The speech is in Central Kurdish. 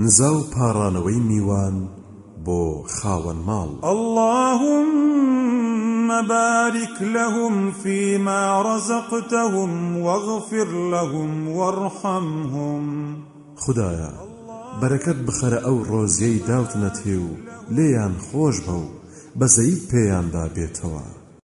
نزا و پاڕانەوەی میوان بۆ خاوەن ماڵ اللهم بارك لهم فيما رزقتهم واغفر لهم وارحمهم خدایا بەرەکەت بخەرە ئەو ڕۆزیەی داوتنەتێ و لێیان خۆش بە و بەزەیی پێیاندا بێتەوە